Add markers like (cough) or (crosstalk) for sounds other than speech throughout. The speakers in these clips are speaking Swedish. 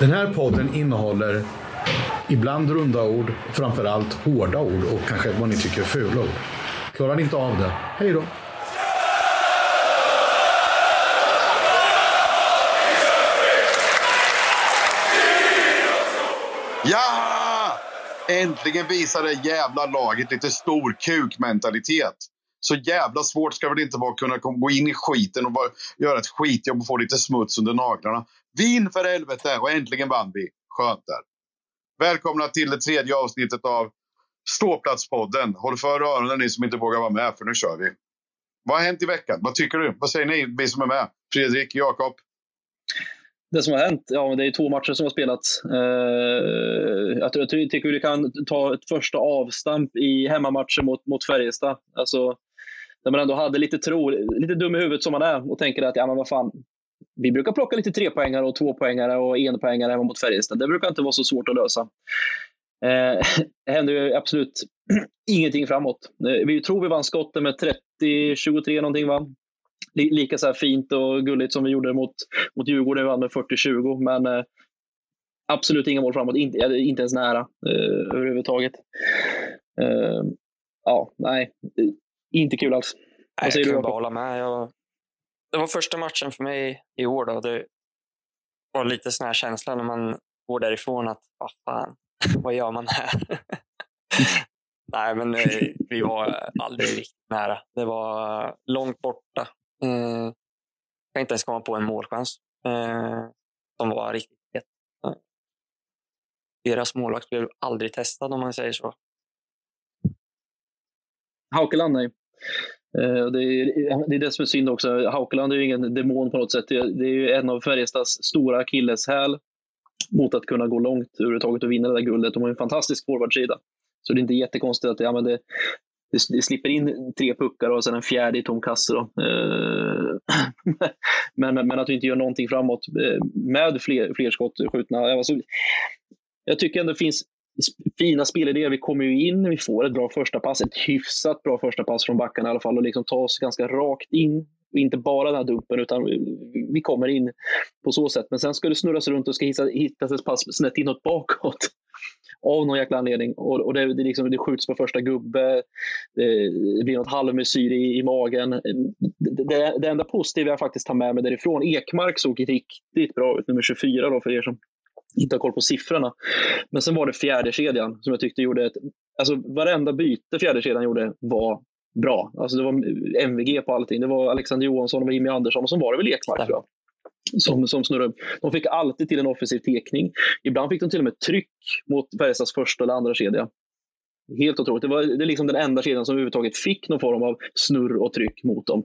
Den här podden innehåller ibland runda ord, framförallt hårda ord och kanske vad ni tycker är fula ord. Klarar ni inte av det, hej då! Ja! Äntligen visar det jävla laget lite stor kukmentalitet. Så jävla svårt ska det inte vara att kunna gå in i skiten och bara göra ett skitjobb och få lite smuts under naglarna. Vin för helvete! Och äntligen vann vi. Skönt där. Välkomna till det tredje avsnittet av Ståplatspodden. Håll för öronen ni som inte vågar vara med, för nu kör vi. Vad har hänt i veckan? Vad tycker du? Vad säger ni, vi som är med? Fredrik, Jakob? Det som har hänt? Ja, det är två matcher som har spelats. Uh, jag, jag tycker vi kan ta ett första avstamp i hemmamatchen mot, mot Färjestad. Alltså, där man ändå hade lite tro, lite dum i huvudet som man är och tänker att ja, men vad fan, vi brukar plocka lite trepoängare och tvåpoängare och enpoängare hemma mot Färjestad. Det brukar inte vara så svårt att lösa. Eh, (clears throat) det händer ju absolut (clears throat) ingenting framåt. Eh, vi tror vi vann skotten med 30-23 någonting va? Lika så här fint och gulligt som vi gjorde mot, mot Djurgården, vi vann med 40-20. Men eh, absolut inga mål framåt, inte, inte ens nära eh, överhuvudtaget. Eh, ja, nej, inte kul alls. Nej, jag kan bara hålla med. Jag, det var första matchen för mig i år. Då. Det var lite sån här känsla när man går därifrån att vad fan, vad gör man här? (laughs) Nej, men eh, vi var aldrig riktigt nära. Det var långt borta. Eh, kan inte ens komma på en målchans eh, som var riktigt het. Deras målvakt blev aldrig testad om man säger så. Haukeland, nej. Eh, det är, det är det som är synd också. Haukeland är ju ingen demon på något sätt. Det är ju en av Färjestads stora akilleshäl mot att kunna gå långt överhuvudtaget och vinna det där guldet. De har en fantastisk forwardsida. Så det är inte jättekonstigt att ja, men det, det, det slipper in tre puckar och sen en fjärde i tom kasse. Då. Eh, (clears throat) men, men att vi inte gör någonting framåt eh, med fler, fler skott skjutna. Alltså, jag tycker ändå det finns fina spelidéer. Vi kommer ju in, vi får ett bra första pass, ett hyfsat bra första pass från backarna i alla fall och liksom ta oss ganska rakt in. Inte bara den här dumpen, utan vi kommer in på så sätt. Men sen ska det snurras runt och ska hittas ett pass snett inåt bakåt. Av någon jäkla anledning. Och, och det, det, liksom, det skjuts på första gubbe, det, det blir något halvmesyr i, i magen. Det, det, det enda positiva jag faktiskt tar med mig därifrån, Ekmark såg riktigt bra ut, nummer 24 då för er som inte har koll på siffrorna. Men sen var det fjärde kedjan som jag tyckte gjorde ett... Alltså varenda byte fjärde kedjan gjorde var bra. Alltså det var MVG på allting. Det var Alexander Johansson och Jimmy Andersson och så var det väl Ekmark tror jag. Som, som snurrade. De fick alltid till en offensiv tekning. Ibland fick de till och med tryck mot Färjestads första eller andra kedja. Helt otroligt. Det var det är liksom den enda kedjan som överhuvudtaget fick någon form av snurr och tryck mot dem.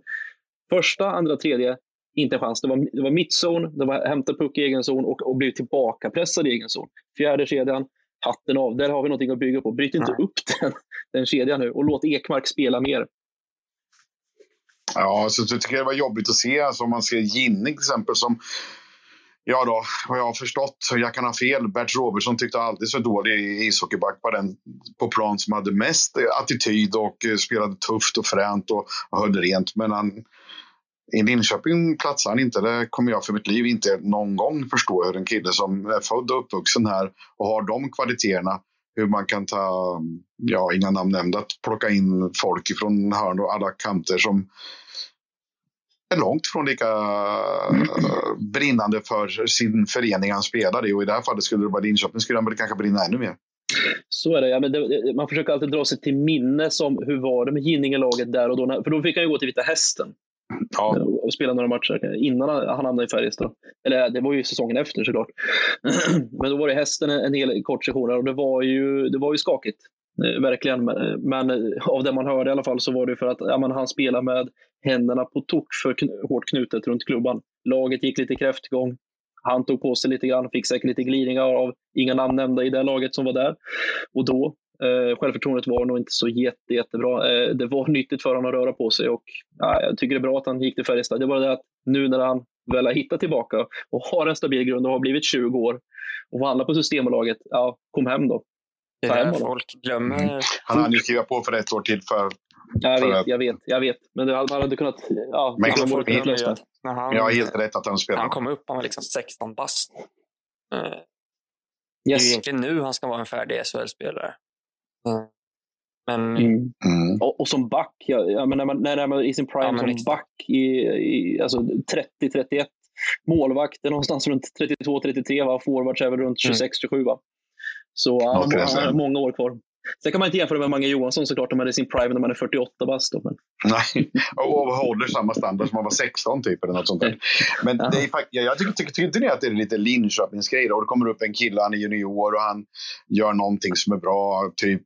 Första, andra, tredje inte en chans. Det var, det var mittzon, det var hämta puck i egen zon och, och bli tillbakapressad i egen zon. Fjärde kedjan, hatten av. Där har vi någonting att bygga på. Bryt inte upp den, den kedjan nu och låt Ekmark spela mer. Ja, så jag tycker det var jobbigt att se. Alltså, om man ser Ginning till exempel som Ja då, vad jag har förstått, jag kan ha fel, Bert Robertson tyckte alldeles för dålig ishockeyback på den på plan som hade mest attityd och eh, spelade tufft och fränt och, och höll rent. Men han, i Linköping platsar han inte. Det kommer jag för mitt liv inte någon gång förstå hur en kille som är född och uppvuxen här och har de kvaliteterna hur man kan ta, ja, inga namn nämnda, att plocka in folk från hörn och alla kanter som är långt från lika brinnande för sin förening han spelar i. Och i det här fallet skulle det vara Linköping skulle han väl kanske brinna ännu mer. Så är det. Ja, men det, man försöker alltid dra sig till minnes om hur var det med Ginninge-laget där och då. För då fick han ju gå till Vita Hästen. Ja. Och spela några matcher innan han hamnade i Färjestad. Eller det var ju säsongen efter såklart. (clears throat) Men då var det hästen en hel kort session och det var ju, det var ju skakigt. Eh, verkligen. Men eh, eh, av det man hörde i alla fall så var det för att ja, han spelade med händerna på tok för hårt knutet runt klubban. Laget gick lite kräftgång. Han tog på sig lite grann, fick säkert lite glidningar av inga namn nämnda i det laget som var där. Och då Eh, självförtroendet var nog inte så jätte, jättebra. Eh, det var (laughs) nyttigt för honom att röra på sig och ja, jag tycker det är bra att han gick till Färjestad. Det är bara det att nu när han väl har hittat tillbaka och har en stabil grund och har blivit 20 år och handlar på Systembolaget, ja, kom hem då. Det är det folk glömmer. Mm. Han hade ju skrivit på för ett år till för jag vet, jag vet, jag vet. Men det hade, man hade kunnat... Ja, men man borde kunnat lösa det. Han, ja, helt rätt att han spelade. Han kom upp, han var liksom 16 bast. Eh, yes. Det är ju egentligen nu han ska vara en färdig SHL-spelare. Mm. Men... Mm. Mm. Och, och, som back, jag, jag menar, när, när man i sin prime ja, som exakt. back i, i alltså 30-31, målvakt är någonstans runt 32-33, forwards är väl runt 26-27. Va? Så han har många år kvar. Sen kan man inte jämföra med Mange Johansson såklart, om man är sin prime när man är 48 bast. Men... Nej, och håller samma standard som man var 16 typ eller något sånt där. Men det är, jag tycker, tycker, tycker inte ni att det är lite Linköpingsgrej då? Det kommer upp en kille, han är junior och han gör någonting som är bra. Typ,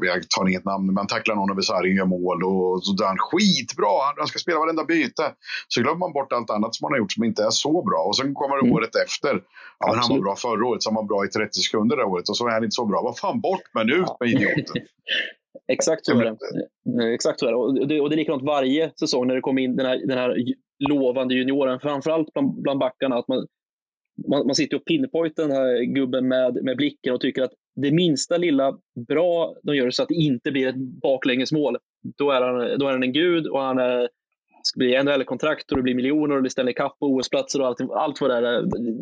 jag tar inget namn, men han tacklar någon över sargen, gör mål och så dör han skitbra. Han ska spela varenda byte. Så glömmer man bort allt annat som han har gjort som inte är så bra. Och sen kommer det mm. året efter. Ja, men han var bra förra året, så han var bra i 30 sekunder det året och så är han inte så bra. Vad fan, bort med nu med idioten. (laughs) Exakt så är det. Exakt så är det. Och, det. och det är likadant varje säsong när det kommer in den här, den här lovande junioren, framförallt bland, bland backarna. Att man, man, man sitter och pinpointar den här gubben med, med blicken och tycker att det minsta lilla bra de gör så att det inte blir ett baklängesmål, då är han, då är han en gud och han är, ska bli NHL-kontrakt och det blir miljoner och det ställer kapp och OS-platser och allt, allt vad det är.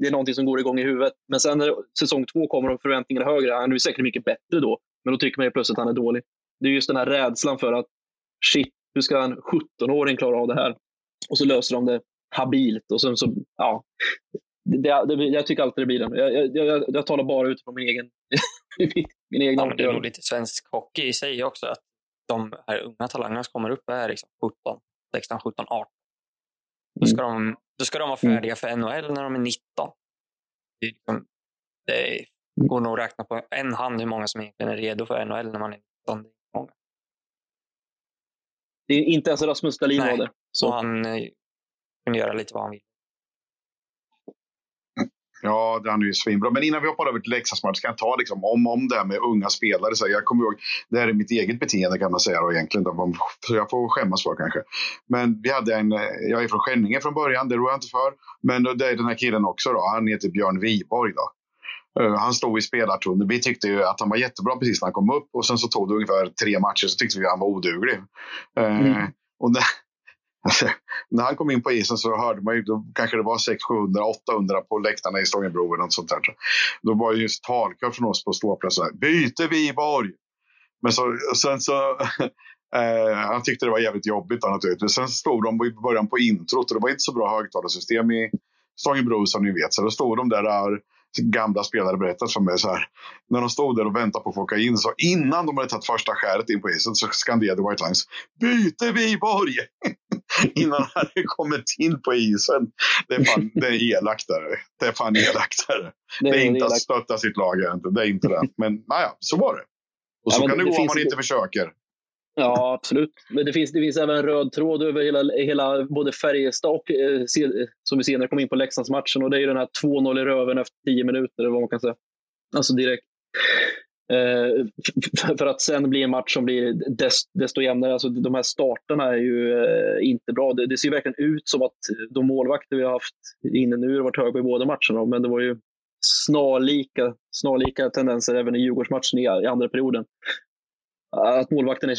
Det är någonting som går igång i huvudet. Men sen när säsong två kommer och förväntningarna är högre, han är säkert mycket bättre då. Men då tycker man ju plötsligt att han är dålig. Det är just den här rädslan för att shit, hur ska en 17-åring klara av det här? Och så löser de det habilt. Och sen så, ja, det, det, jag tycker alltid det blir den. Jag, jag, jag, jag talar bara utifrån min egen, (laughs) min egen ja, Det är nog lite svensk hockey i sig också. Att de här unga talangerna som kommer upp är liksom 17, 16, 17, 18. Då ska, mm. de, då ska de vara färdiga mm. för NHL när de är 19. Det, är liksom, det går nog att räkna på en hand hur många som egentligen är redo för NHL när man är 19. Många. Det är inte ens Rasmus Dahlin var det. Så. han eh, kunde göra lite vad han vill. Ja, han är ju svinbra. Men innan vi hoppar över till Leksandsmatchen ska jag ta liksom, om, om det här med unga spelare. Så jag kommer ihåg, det här är mitt eget beteende kan man säga då, egentligen. Så jag får skämmas för kanske. Men vi hade en, jag är från Skänninge från början, det rår jag inte för. Men det är den här killen också då, han heter Björn Wiborg då. Uh, han stod i spelartunneln. Vi tyckte ju att han var jättebra precis när han kom upp och sen så tog det ungefär tre matcher så tyckte vi att han var oduglig. Uh, mm. Och när, (laughs) när han kom in på isen så hörde man ju, då kanske det var 600, 800 på läktarna i Stångebro eller något sånt där. Då var ju just talkör från oss på ståplatsen. Byte Viborg! Men så, sen så, (laughs) eh, han tyckte det var jävligt jobbigt då, naturligtvis. Sen stod de i början på introt och det var inte så bra högtalarsystem i Stångebro som ni vet. Så då stod de där, där gamla spelare berättat för mig så här. När de stod där och väntade på att få åka in så innan de hade tagit första skäret in på isen så skanderade White Lines Byte Viborg! (laughs) innan han hade kommit in på isen. Det är, fan, det är elakt där. Det är fan elakt där. (laughs) Det är, det är inte elakt. att stötta sitt lag. Det är inte det. Men naja, så var det. Och så ja, kan det, det gå om man inte försöker. Ja, absolut. Men det finns, det finns även en röd tråd över hela, hela både Färjestad och, eh, som vi senare kom in på Leksandsmatchen. Och det är ju den här 2-0 i röven efter 10 minuter, eller vad man kan säga. Alltså direkt. Eh, för att sen bli en match som blir desto, desto jämnare. Alltså, de här starterna är ju eh, inte bra. Det, det, ser verkligen ut som att de målvakter vi har haft inne nu har varit höga i båda matcherna. Men det var ju snarlika, snarlika tendenser även i Djurgårdsmatchen i, i andra perioden att målvakten är,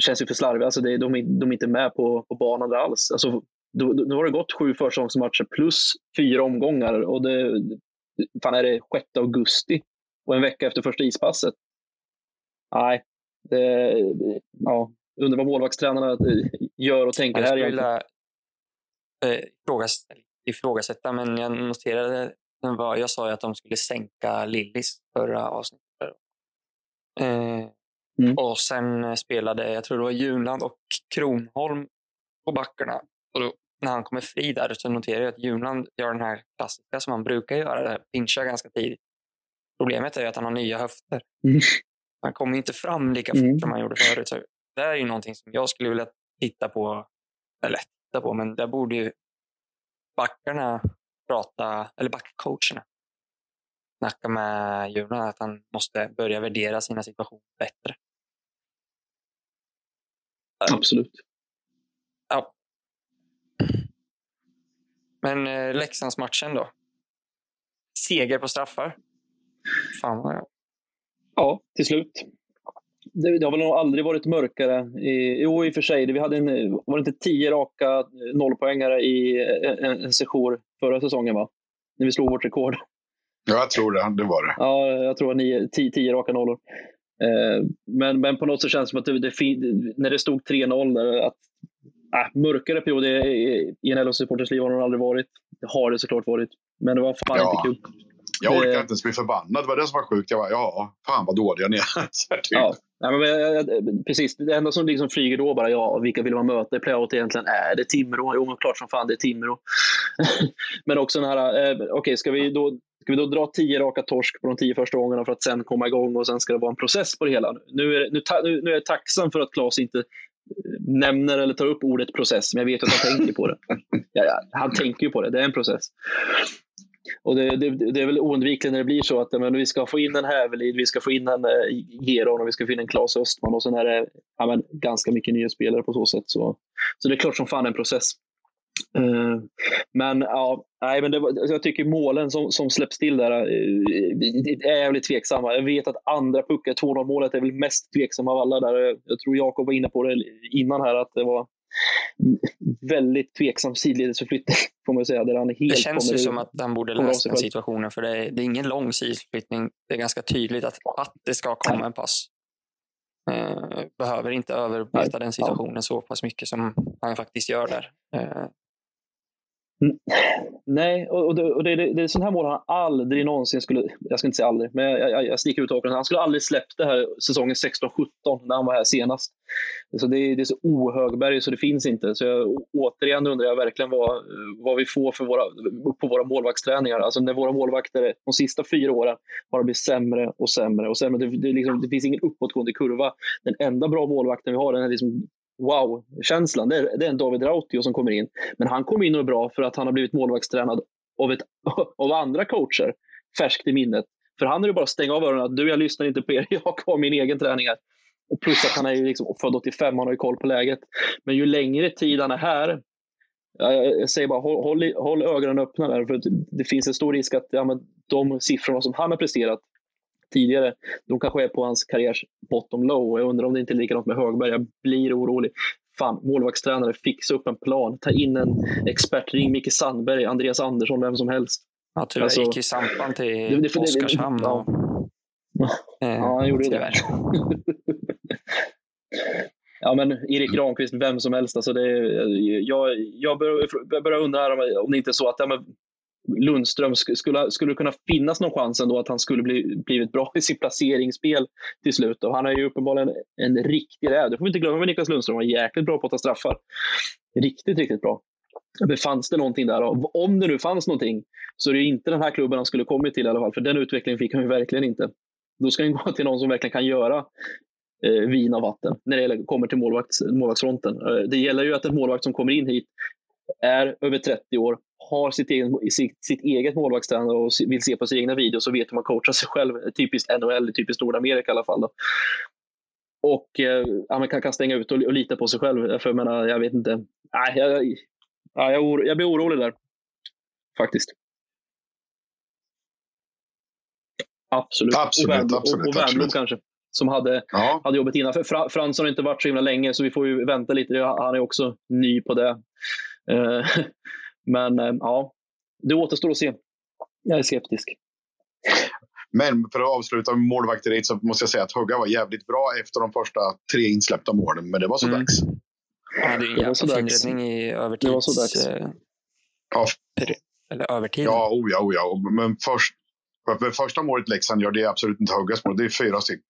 känns ju för slarviga. Alltså det, de, är, de är inte med på, på banan där alls. Alltså, då har det gått sju försäsongsmatcher plus fyra omgångar. Och det, fan är det 6 augusti och en vecka efter första ispasset. Nej, det, ja, undrar vad målvaktstränarna gör och tänker jag här. Jag skulle ifrågasätta, men jag noterade jag sa att de skulle sänka Lillis förra avsnittet. Eh, mm. Och sen spelade, jag tror det var Junland och Kronholm på backarna. Och då, när han kommer fri där så noterar jag att Junland gör den här klassiska som han brukar göra, det här, pincha ganska tidigt. Problemet är att han har nya höfter. Mm. Han kommer inte fram lika fort mm. som han gjorde förut. Så det är ju någonting som jag skulle vilja titta på, eller titta på, men där borde ju backarna prata, eller backcoacherna snacka med Jonas att han måste börja värdera sina situationer bättre. Absolut. Ja. Men eh, Leksandsmatchen då? Seger på straffar? Fan vad jag... Ja, till slut. Det, det har väl nog aldrig varit mörkare. I, jo, i och för sig. Vi hade en, var det inte tio raka nollpoängare i en, en session förra säsongen? va? När vi slog vårt rekord. Ja, jag tror det. Det var det. Ja, jag tror nio, tio, tio raka nollor. Eh, men, men på något sätt känns det som att det, det, när det stod 3-0, att äh, mörkare period i en LHC-supporters liv har det aldrig varit. Det har det såklart varit. Men det var fan ja. inte kul. Jag orkar inte ens bli förbannad. Det var det som var sjukt. Jag var, ja, fan vad dåliga ni är. (laughs) typ. ja. Ja, men, precis, det enda som liksom flyger då bara, ja, vilka vill man möta i playout egentligen? Är det Timrå? Jo, klart som fan det är Timrå. (laughs) men också den här, eh, okej, okay, ska, vi då, ska vi då dra tio raka torsk på de tio första gångerna för att sen komma igång och sen ska det vara en process på det hela? Nu är, nu, nu, nu är jag tacksam för att Claes inte eh, nämner eller tar upp ordet process, men jag vet att han tänker på det. Ja, ja, han tänker ju på det, det är en process. Och det, det, det, är väl oundvikligt när det blir så att men, vi ska få in en Hävelid, vi ska få in en eh, Geron och vi ska få in en Claes Östman och sen är det ja, men, ganska mycket nya spelare på så sätt. Så, så det är klart som fan en process. Uh, men ja, nej, men var, jag tycker målen som, som släpps till där uh, är jävligt tveksamma. Jag vet att andra puckar, 2-0 målet, är väl mest tveksamma av alla. där. Jag tror Jakob var inne på det innan här, att det var väldigt tveksam sidledesförflyttning, (laughs) får man säga. Där han helt det känns ju som att han borde läsa den situationen, för det är, det är ingen lång sidflyttning. Det är ganska tydligt att, att det ska komma en pass. Eh, behöver inte överbeta den situationen ja. så pass mycket som han faktiskt gör där. Eh, Nej, och, det, och det, det, det är sådana här mål han aldrig någonsin skulle, jag ska inte säga aldrig, men jag, jag, jag sticker ut hakan. Han skulle aldrig släppt det här säsongen 16-17 när han var här senast. Så det, det är så ohögberg så det finns inte. Så jag, återigen undrar jag verkligen vad, vad vi får för våra, på våra målvaktsträningar. Alltså när våra målvakter de sista fyra åren har blivit sämre och sämre och sämre. Det, det, liksom, det finns ingen uppåtgående kurva. Den enda bra målvakten vi har, den är liksom wow-känslan, det är, det är en David Rautio som kommer in. Men han kom in och är bra för att han har blivit målvaktstränad av, ett, (laughs) av andra coacher, färskt i minnet. För han är det bara att stänga av öronen. Du, jag lyssnar inte på er, (laughs) jag har min egen träning här. Och plus att han är liksom född 85, han har ju koll på läget. Men ju längre tid han är här, jag säger bara håll, håll, håll ögonen öppna där. För det finns en stor risk att ja, de siffrorna som han har presterat tidigare. De kanske är på hans karriärs bottom low jag undrar om det inte är likadant med Högberg. Jag blir orolig. Fan, målvaktstränare, fixa upp en plan. Ta in en expert, ring Micke Sandberg, Andreas Andersson, vem som helst. Ja, tyvärr alltså, gick ju Sampan till det, det, Oskarshamn. Ja. Eh, ja, han gjorde tyvärr. det. (laughs) ja, men Erik Granqvist, vem som helst. Alltså det, jag, jag börjar, börjar undra om det inte är så att ja, men Lundström, skulle, skulle det kunna finnas någon chans ändå att han skulle bli, blivit bra i sitt placeringsspel till slut? Och han är ju uppenbarligen en, en riktig räv. Det får vi inte glömma med Niklas Lundström. Han var jäkligt bra på att ta straffar. Riktigt, riktigt bra. Men fanns det någonting där? Och om det nu fanns någonting så är det inte den här klubben han skulle kommit till i alla fall. För den utvecklingen fick han ju verkligen inte. Då ska han gå till någon som verkligen kan göra eh, vin av vatten när det kommer till målvakts, målvaktsfronten. Eh, det gäller ju att en målvakt som kommer in hit är över 30 år, har sitt, egen, sitt, sitt eget målvaktstränare och vill se på sina egna videos och vet hur man coachar sig själv. Typiskt NHL, typiskt Nordamerika i alla fall. Då. Och eh, man kan, kan stänga ut och, och lita på sig själv. För jag menar, jag vet inte. Nej, jag, jag, jag, jag blir orolig där. Faktiskt. Absolut. Absolut, och Wernbloom, kanske. Som hade, ja. hade jobbet innan. För Frans har inte varit så himla länge, så vi får ju vänta lite. Han är också ny på det. (laughs) Men eh, ja, det återstår att se. Jag är skeptisk. Men för att avsluta med målvakteriet så måste jag säga att Hugga var jävligt bra efter de första tre insläppta målen. Men det var så mm. dags. Han hade ju en jävla finräddning i övertids... Det var så dags. Eh, ja. Eller övertid. Ja, oh ja, oh ja. Men först, för första målet Leksand gör, det är absolut inte Huggas mål. Det är fyra stycken.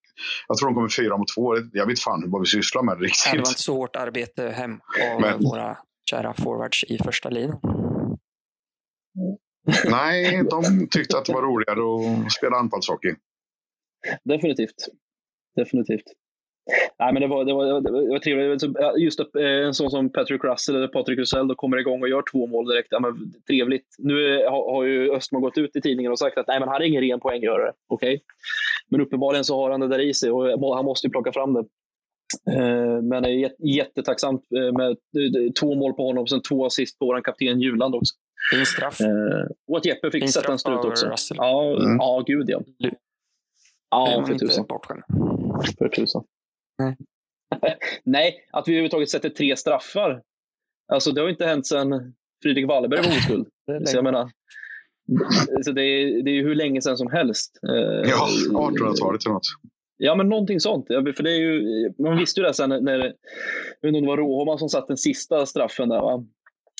Jag tror de kommer fyra mot två. Jag vet fan vad vi sysslar med riktigt. Det var inte så hårt arbete hem av Men, våra kära forwards i första linan. Nej, de tyckte att det var roligare att spela anfallshockey. Definitivt. Definitivt. Nej, men det var, det var, det var trevligt. Alltså, just eh, en sån som Patrick Russell eller Patrik Russell då kommer igång och gör två mål direkt. Ja, men, trevligt. Nu eh, har, har ju Östman gått ut i tidningen och sagt att nej, men han är ingen ren poänggörare. Okej. Okay. Men uppenbarligen så har han det där i sig och han måste ju plocka fram det. Eh, men det är jättetacksamt med två mål på honom och sen två assist på vår kapten Juland också. Fin straff. Och att Jeppe fick sätta en strut också. Russell. Ja, mm. ja, gud ja. Ja, för tusan. För tusan. Nej. (laughs) Nej, att vi överhuvudtaget sätter tre straffar. Alltså, det har inte hänt sedan Fredrik Wallenberg var oskuld. (laughs) Så jag menar, Så det, är, det är hur länge sedan som helst. Eh, ja, 1800-talet eller något. Ja, men någonting sånt. För det är ju, man visste ju det sen när, när jag vet inte om det var Råhoman som satt den sista straffen där. Va?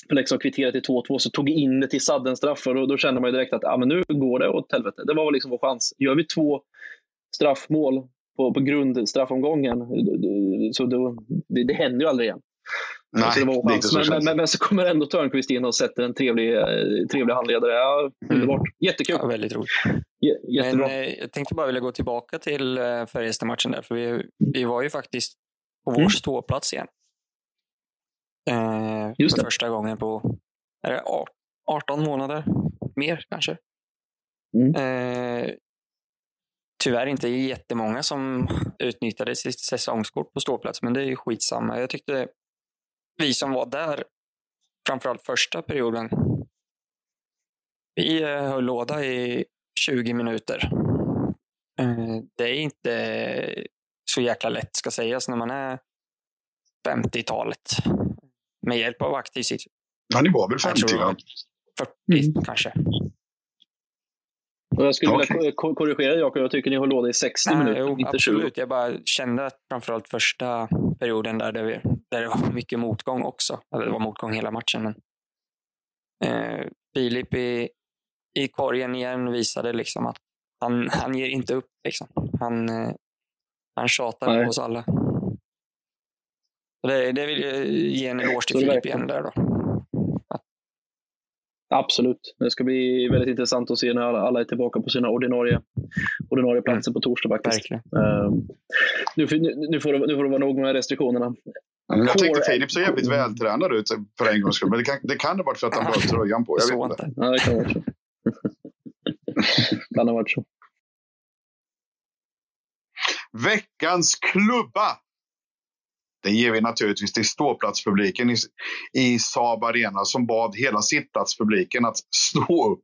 Leksand kvitterade till 2-2 så tog in det till sadden-straffar och då kände man ju direkt att ah, men nu går det åt helvete. Det var liksom vår chans. Gör vi två straffmål på, på grundstraffomgången så då, det, det händer ju aldrig igen. Nej, så det var det så men, men, men, men, så kommer ändå Törnqvist in och sätter en trevlig, eh, trevlig handledare. Ja, underbart. Mm. Jättekul. Ja, väldigt roligt. jättebra. Men, eh, jag tänkte bara vilja gå tillbaka till eh, Färjestad-matchen där, för vi, vi var ju faktiskt på vår mm. ståplats igen. Eh, Just för det. första gången på är det 18 månader. Mer kanske. Mm. Eh, tyvärr inte jättemånga som utnyttjade sitt säsongskort på ståplats, men det är ju skitsamma. Jag tyckte vi som var där, framförallt första perioden, vi eh, höll låda i 20 minuter. Eh, det är inte så jäkla lätt, ska sägas, när man är 50-talet. Med hjälp av aktiv sitt. Ja, ni var väl 50? Ja. 40 mm. kanske. Och jag skulle okay. vilja korrigera Jakob, jag tycker ni har låda i 60 ah, minuter, jo, inte absolut. 20. Jag bara kände att framförallt första perioden där, det, där det var mycket motgång också. Eller det var motgång hela matchen. Men, eh, Filip i, i korgen igen visade liksom att han, han ger inte upp. Liksom. Han, eh, han tjatar Nej. på oss alla. Det, det vill jag ge en eloge till Filip igen där då. Absolut. Det ska bli väldigt intressant att se när alla, är tillbaka på sina ordinarie, ordinarie platser på torsdag faktiskt. Uh, nu, nu, nu, får det, nu får det vara nog med restriktionerna. Jag Core... tänkte Filip ser jävligt vältränad ut för en gångs skull, men det kan, det kan ha varit för att han har tröjan på. Jag vet inte. Ja, det kan ha varit så. (laughs) kan ha varit så. Veckans klubba! Den ger vi naturligtvis till ståplatspubliken i, i Saab Arena som bad hela sittplatspubliken att stå upp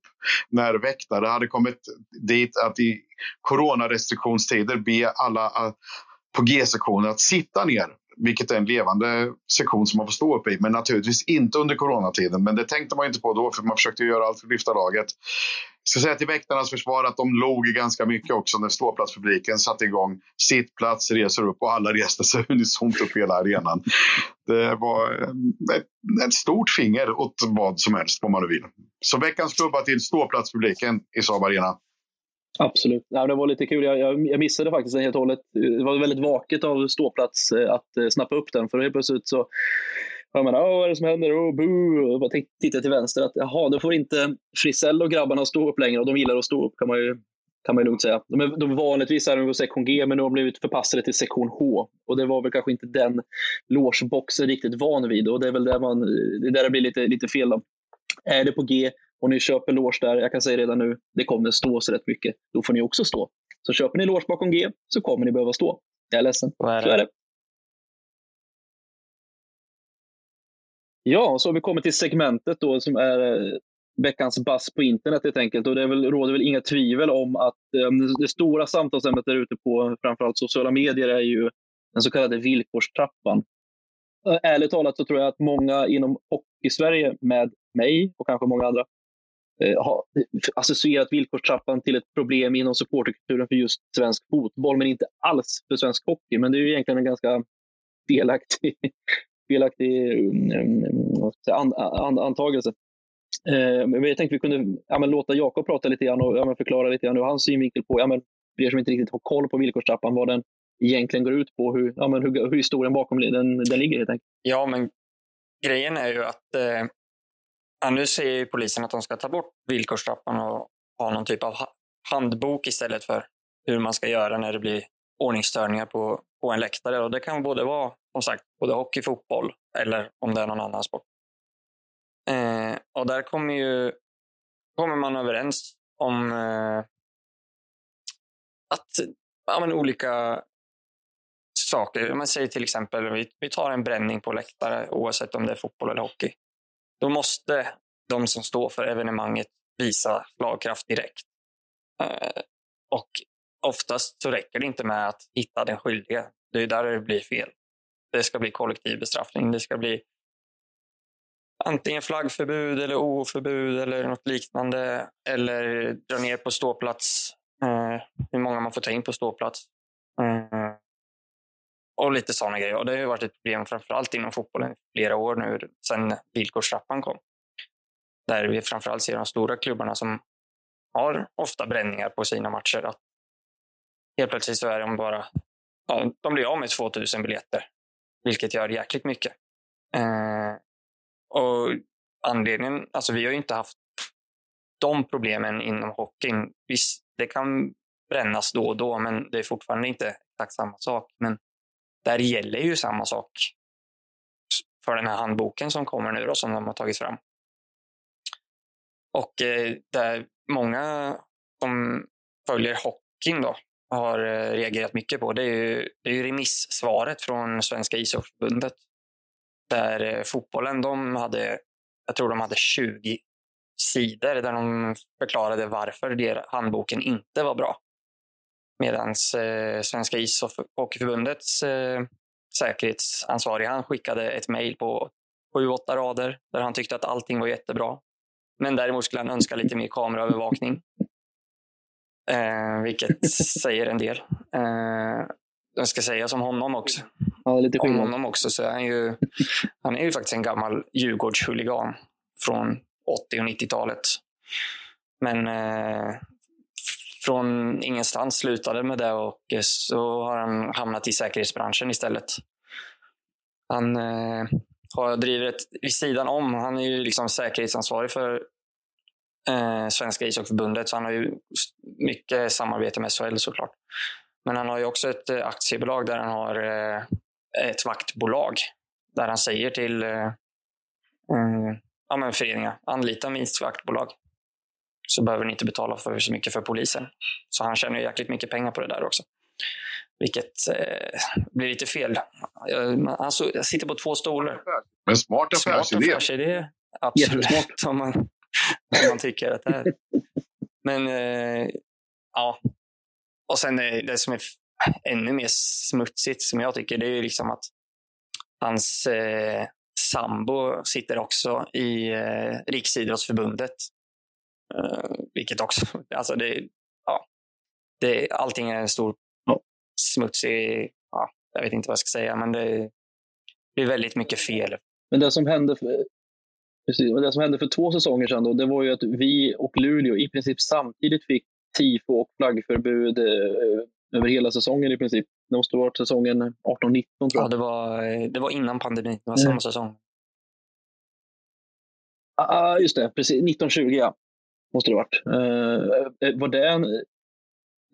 när väktare hade kommit dit att i coronarestriktionstider be alla eh, på G-sektionen att sitta ner vilket är en levande sektion som man får stå upp i. Men naturligtvis inte under coronatiden. Men det tänkte man inte på då, för man försökte göra allt för att lyfta laget. Jag ska säga till väktarnas försvar att de log ganska mycket också när ståplatspubliken satte igång. Sittplats, reser upp och alla reste sig (laughs) unisont upp hela arenan. Det var ett, ett stort finger åt vad som helst, om man nu vill. Så veckans klubba till ståplatspubliken i Saab Arena. Absolut. Ja, det var lite kul. Jag, jag, jag missade faktiskt den helt och hållet. Det var väldigt vaket av ståplats eh, att eh, snappa upp den. För helt plötsligt så jag menar, vad är det som händer? Oh, boo. och bara tittade till vänster att jaha, då får inte Frisell och grabbarna stå upp längre och de gillar att stå upp kan man ju, kan man ju lugnt säga. De, är, de vanligtvis är de på sektion G men nu har de blivit förpassade till sektion H och det var väl kanske inte den logeboxen riktigt van vid och det är väl där, man, det, är där det blir lite, lite fel. Då. Är det på G och ni köper loge där, jag kan säga redan nu, det kommer stå så rätt mycket. Då får ni också stå. Så köper ni loge bakom G så kommer ni behöva stå. Jag är ledsen. Är. Så är det. Ja, så har vi kommit till segmentet då som är eh, veckans bass på internet helt enkelt. Och det väl, råder väl inga tvivel om att um, det stora samtalsämnet där ute på framförallt sociala medier är ju den så kallade villkorstrappan. Ärligt talat så tror jag att många inom hockey-Sverige med mig och kanske många andra Eh, associerat villkorstrappan till ett problem inom supporterkulturen för just svensk fotboll, men inte alls för svensk hockey. Men det är ju egentligen en ganska felaktig, felaktig (laughs) mm, mm, säga, an, an, antagelse. Eh, men jag tänkte vi kunde ja, men låta Jakob prata lite grann och ja, men förklara lite grann hur hans synvinkel på, ja, men för er som inte riktigt har koll på villkorstrappan, vad den egentligen går ut på, hur, ja, men hur, hur historien bakom den, den ligger helt enkelt. Ja, men grejen är ju att eh, Ja, nu säger polisen att de ska ta bort villkorstrappan och ha någon typ av handbok istället för hur man ska göra när det blir ordningsstörningar på, på en läktare. Och det kan både vara som sagt både hockey, fotboll eller om det är någon annan sport. Eh, och där kommer ju kommer man överens om eh, att ja, men olika saker. Man säger till exempel vi, vi tar en bränning på läktare oavsett om det är fotboll eller hockey då måste de som står för evenemanget visa slagkraft direkt. Eh, och oftast så räcker det inte med att hitta den skyldige. Det är där det blir fel. Det ska bli kollektiv bestraffning. Det ska bli antingen flaggförbud eller OO-förbud eller något liknande. Eller dra ner på ståplats. Eh, hur många man får ta in på ståplats. Eh, och lite sådana grejer. Och det har varit ett problem framförallt inom fotbollen i flera år nu sedan villkorstrappan kom. Där vi framförallt ser de stora klubbarna som har ofta bränningar på sina matcher. Att helt plötsligt så är de bara ja, de blir av med 2000 biljetter, vilket gör jäkligt mycket. Eh, och anledningen, alltså vi har ju inte haft de problemen inom hockeyn. Visst, det kan brännas då och då, men det är fortfarande inte exakt samma sak. Men där gäller ju samma sak för den här handboken som kommer nu då, som de har tagit fram. Och eh, där många som följer hockeyn då har eh, reagerat mycket på det är ju, det är ju remissvaret från Svenska ishockeyförbundet. Där eh, fotbollen, de hade, jag tror de hade 20 sidor där de förklarade varför handboken inte var bra. Medan eh, Svenska ishockeyförbundets eh, säkerhetsansvarige han skickade ett mejl på 7-8 rader där han tyckte att allting var jättebra. Men däremot skulle han önska lite mer kameraövervakning. Eh, vilket (laughs) säger en del. Eh, jag ska säga som honom också. Ja, lite Om honom också så är han ju, han är ju faktiskt en gammal Djurgårdshuligan från 80 och 90-talet. Men eh, från ingenstans slutade med det och eh, så har han hamnat i säkerhetsbranschen istället. Han eh, har drivit vid sidan om. Han är ju liksom säkerhetsansvarig för eh, Svenska ishockeyförbundet, så han har ju mycket samarbete med SHL såklart. Men han har ju också ett eh, aktiebolag där han har eh, ett vaktbolag. Där han säger till eh, eh ja, men föreningar, anlita minst vaktbolag. Så behöver ni inte betala för så mycket för polisen. Så han tjänar jäkligt mycket pengar på det där också. Vilket eh, blir lite fel. Han sitter på två stolar. Men smart affärsidé. Smart affärsidé. Absolut. Som man, om man tycker att det är. Men eh, ja. Och sen det som är ännu mer smutsigt som jag tycker, det är liksom att hans eh, sambo sitter också i eh, Riksidrottsförbundet. Eh, vilket också, alltså det, ja, det, allting är en stor smutsig, ja, jag vet inte vad jag ska säga, men det blir väldigt mycket fel. Men det som hände för, precis, det som hände för två säsonger sedan då, det var ju att vi och Luleå i princip samtidigt fick tifo och flaggförbud eh, över hela säsongen i princip. Det måste ha varit säsongen 18-19 tror jag. Ja, det var, det var innan pandemin. Det var samma mm. säsong. Ja, ah, just det. Precis. 1920 ja. Måste det ha varit. Eh, eh, var det en,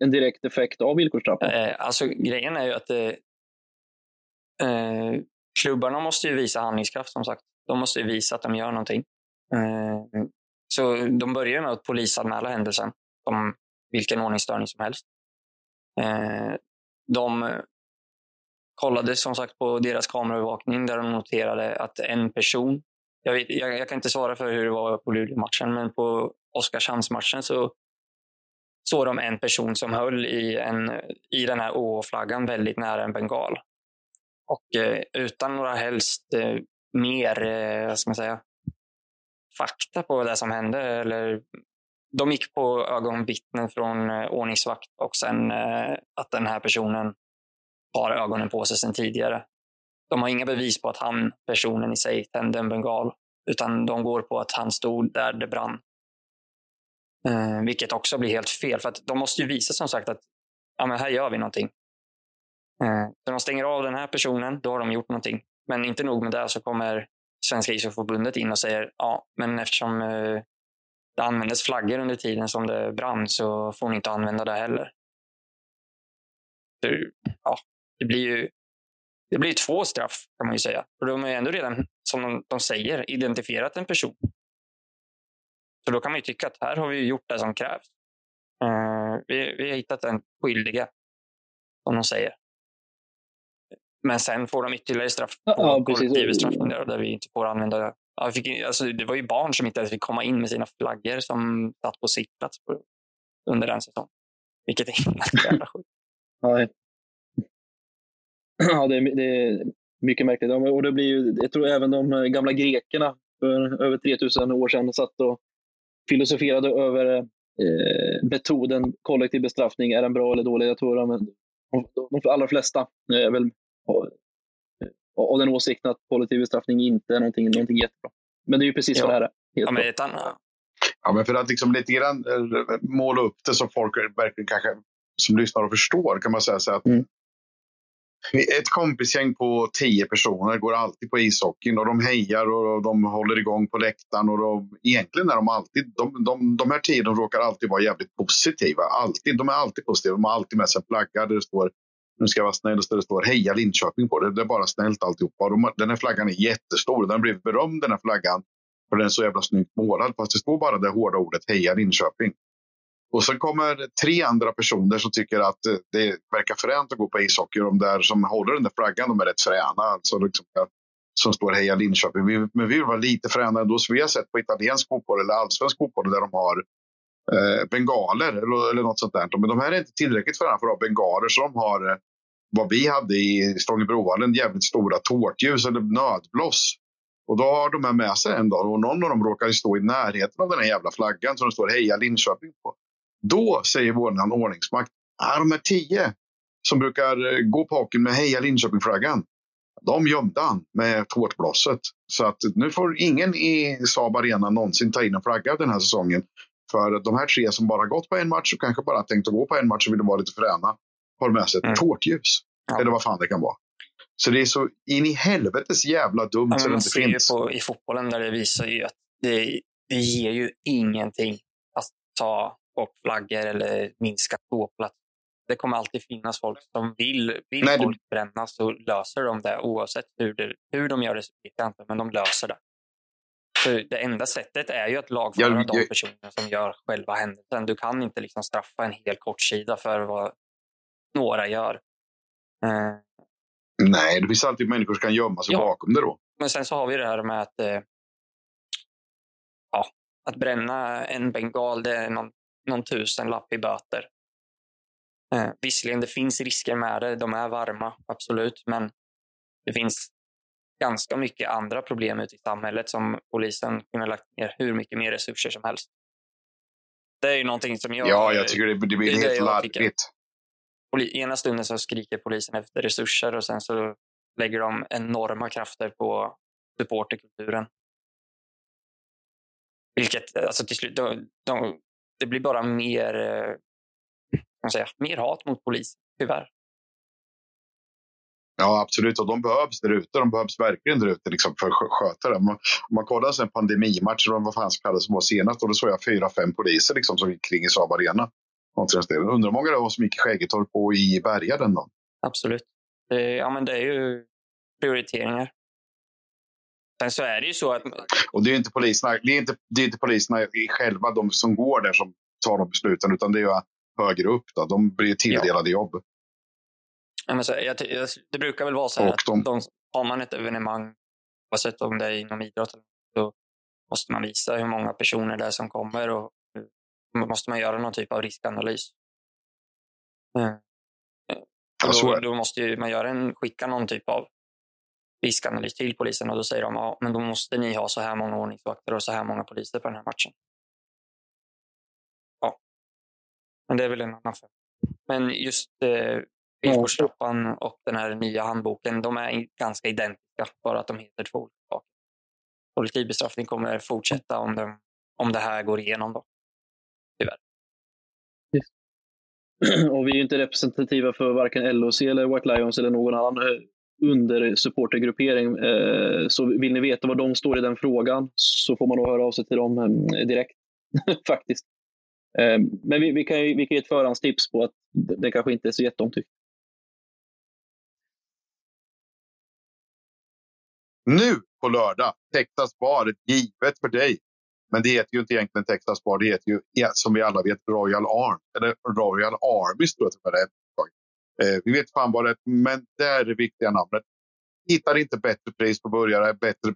en direkt effekt av villkorstrappan? Eh, alltså grejen är ju att det, eh, klubbarna måste ju visa handlingskraft som sagt. De måste ju visa att de gör någonting. Eh, så de börjar med att polisanmäla händelsen som vilken ordningsstörning som helst. Eh, de kollade som sagt på deras kameraövervakning där de noterade att en person, jag, vet, jag, jag kan inte svara för hur det var på Luleå-matchen, men på Oskarshamns-matchen så såg de en person som höll i, en, i den här OH-flaggan väldigt nära en bengal. Och eh, utan några helst eh, mer, eh, vad ska man säga, fakta på det som hände eller de gick på ögonvittnen från eh, ordningsvakt och sen eh, att den här personen har ögonen på sig sedan tidigare. De har inga bevis på att han, personen i sig, tände en bengal, utan de går på att han stod där det brann. Eh, vilket också blir helt fel, för att de måste ju visa som sagt att ja, men här gör vi någonting. Eh, så de stänger av den här personen, då har de gjort någonting. Men inte nog med det så kommer Svenska ishockeyförbundet in och säger ja, men eftersom eh, det användes flaggor under tiden som det brann så får ni inte använda det heller. Så, ja, det blir ju det blir två straff kan man ju säga. För de har ju ändå redan, som de, säger, identifierat en person. Så då kan man ju tycka att här har vi gjort det som krävs. Uh, vi, vi har hittat en skyldiga, som de säger. Men sen får de ytterligare straff på ja, kollektivbestraffning där, där vi inte får använda Ja, fick, alltså, det var ju barn som inte ens fick komma in med sina flaggor som satt på sittplats på, under den säsongen. Vilket är helt jävla sjukt. (clears throat) ja det, är, det är mycket märkligt. Och det blir ju, jag tror även de gamla grekerna för över 3000 år sedan satt och filosoferade över eh, metoden kollektiv bestraffning. Är den bra eller dålig? Jag tror de, de, de allra flesta är väl av den åsikten att kollektiv bestraffning inte är någonting, någonting jättebra. Men det är ju precis ja. vad det här är. Ja, men ett annat, Ja, men för att liksom lite grann eh, måla upp det så folk verkligen kanske som lyssnar och förstår kan man säga så att mm. Ett kompisgäng på tio personer går alltid på ishockeyn och de hejar och de håller igång på läktaren. Och de, egentligen är de alltid, de, de, de här tio de råkar alltid vara jävligt positiva. Alltid, de är alltid positiva. De har alltid med sig en flagga där det står, nu ska jag vara snäll, där det står Heja Linköping på. Det, det är bara snällt alltihopa. De, den här flaggan är jättestor. Den har blivit berömd den här flaggan. För den är så jävla snyggt målad. Fast det står bara det hårda ordet Heja Linköping. Och sen kommer tre andra personer som tycker att eh, det verkar fränt att gå på ishockey. De där som håller den där flaggan, de är rätt fräna. Alltså liksom, som står Heja Linköping. Vi, men vi vill vara lite fränare ändå. Så vi har sett på italiensk fotboll eller allsvensk fotboll där de har eh, bengaler eller, eller något sånt där. Men de här är inte tillräckligt fräna för att ha bengaler. Så de har eh, vad vi hade i Stångebrohallen, jävligt stora tårtljus eller nödbloss. Och då har de här med sig en dag och någon av dem råkar stå i närheten av den här jävla flaggan som det står Heja Linköping på. Då säger vår ordningsmakt, är de här tio som brukar eh, gå på hockeyn med Heja Linköping-flaggan, de gömde han med tårtblåset. Så att nu får ingen i Saab Arena någonsin ta in en flagga den här säsongen. För de här tre som bara gått på en match och kanske bara tänkt att gå på en match och vill vara lite fräna har med sig ett mm. tårtljus. Ja. Eller vad fan det kan vara. Så det är så in i helvetes jävla dumt ja, så det inte finns. På, I fotbollen där det visar ju att det, det ger ju ingenting att ta bort flaggor eller minska ståplats. Det kommer alltid finnas folk som vill, vill Nej, folk det... bränna så löser de det oavsett hur, det, hur de gör det. Inte, men de löser det. För det enda sättet är ju att lagföra jag, de personer som gör själva händelsen. Du kan inte liksom straffa en hel kortsida för vad några gör. Eh. Nej, det finns alltid människor som kan gömma sig ja. bakom det då. Men sen så har vi det här med att eh, ja, att bränna en bengal, det är någon någon tusenlapp i böter. Eh, visserligen, det finns risker med det. De är varma, absolut. Men det finns ganska mycket andra problem ute i samhället som polisen kunde lagt ner hur mycket mer resurser som helst. Det är ju någonting som jag... Ja, jag tycker det, det blir helt larvigt. Ena stunden så skriker polisen efter resurser och sen så lägger de enorma krafter på supporterkulturen. Vilket, alltså till slut, de, de, det blir bara mer, eh, kan säga, mer hat mot polisen, tyvärr. Ja, absolut. Och de behövs där ute. De behövs verkligen där ute liksom, för att sköta det. Om man, om man kollar en pandemimatch, eller vad fan kallades som var senast, och då såg jag fyra, fem poliser liksom, som gick kring i Saab Arena. Undrar hur många det var som gick i Skäggetorp och i Berga den dagen? Absolut. Det, ja, men det är ju prioriteringar. Sen så är det ju så att... Och det är inte poliserna, det är inte, det är inte poliserna själva, de som går där, som tar de besluten, utan det är ju högre upp. Då. De blir tilldelade ja. jobb. Ja, men så, jag, det brukar väl vara så här att de... De, har man ett evenemang, oavsett om det är inom idrott, då måste man visa hur många personer det är som kommer och måste man göra någon typ av riskanalys. Mm. Då, då, måste man göra en, skicka någon typ av riskanalys till polisen och då säger de ja, men då måste ni ha så här många ordningsvakter och så här många poliser på den här matchen. Ja, men det är väl en annan sak. Men just eh, villkorstrappan och den här nya handboken, de är ganska identiska, bara att de heter två olika saker. Kollektivbestraffning kommer fortsätta om, de, om det här går igenom. Då. Tyvärr. (clears throat) Och vi är inte representativa för varken LOC eller White Lions eller någon annan eh, under supportergruppering. Eh, så vill ni veta var de står i den frågan så får man nog höra av sig till dem eh, direkt (laughs) faktiskt. Eh, men vi, vi, kan ju, vi kan ge ett förhandstips på att det kanske inte är så jätteomtyckt. Nu på lördag, Texas Bar, givet för dig. Men det heter ju inte egentligen Texas Bar, det heter ju som vi alla vet Royal Arm, eller Royal Army tror jag det är. Eh, vi vet fan vad det är, men det är det viktiga namnet. Hittar inte bättre pris på burgare, bättre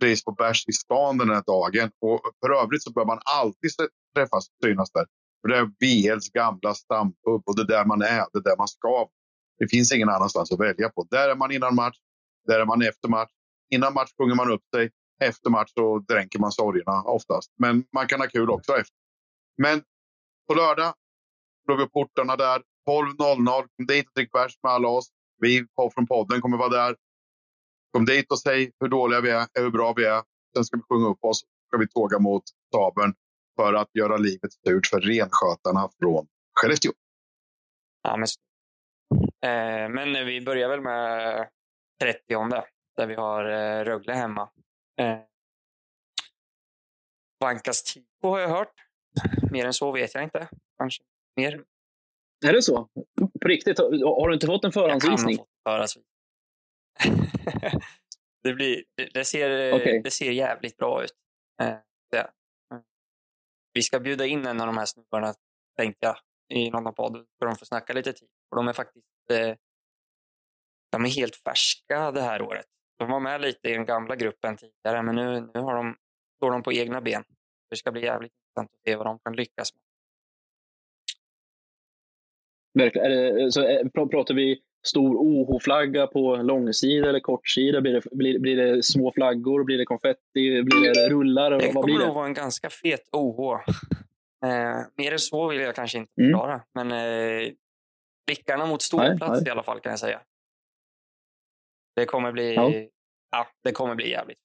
pris på bärs i stan den här dagen. Och för övrigt så bör man alltid träffas och synas där. För det är BLs gamla stampub och det är där man är, det är där man ska. Det finns ingen annanstans att välja på. Där är man innan match, där är man efter match. Innan match sjunger man upp sig, efter match så dränker man sorgerna oftast. Men man kan ha kul också efter. Men på lördag slår vi upp portarna där. 12.00. Kom dit och drick bärs med alla oss. Vi från podden kommer vara där. Kom dit och säg hur dåliga vi är, hur bra vi är. Sen ska vi sjunga upp oss. ska vi tåga mot staben för att göra livet surt för renskötarna från Skellefteå. Ja, men, eh, men vi börjar väl med 30 där vi har eh, Rögle hemma. Eh, Vankas tifo har jag hört. Mer än så vet jag inte. Kanske mer. Är det så? På riktigt? Har du inte fått en förhandsvisning? Jag (laughs) det, blir, det, ser, okay. det ser jävligt bra ut. Eh, det. Vi ska bjuda in en av de här snubbarna, tänkte jag, i någon podd för de får snacka lite tid. För de är faktiskt eh, de är helt färska det här året. De var med lite i den gamla gruppen tidigare, men nu, nu har de, står de på egna ben. Det ska bli jävligt intressant att se vad de kan lyckas med. Verkligen. Så är, pratar vi stor OH-flagga på långsida eller kortsida? Blir det, blir, blir det små flaggor? Blir det konfetti? Blir det rullar? Det kommer nog vara en ganska fet OH. Eh, mer än så vill jag kanske inte förklara, mm. men eh, blickarna mot ståplats i alla fall kan jag säga. Det kommer bli, ja. ja det kommer bli jävligt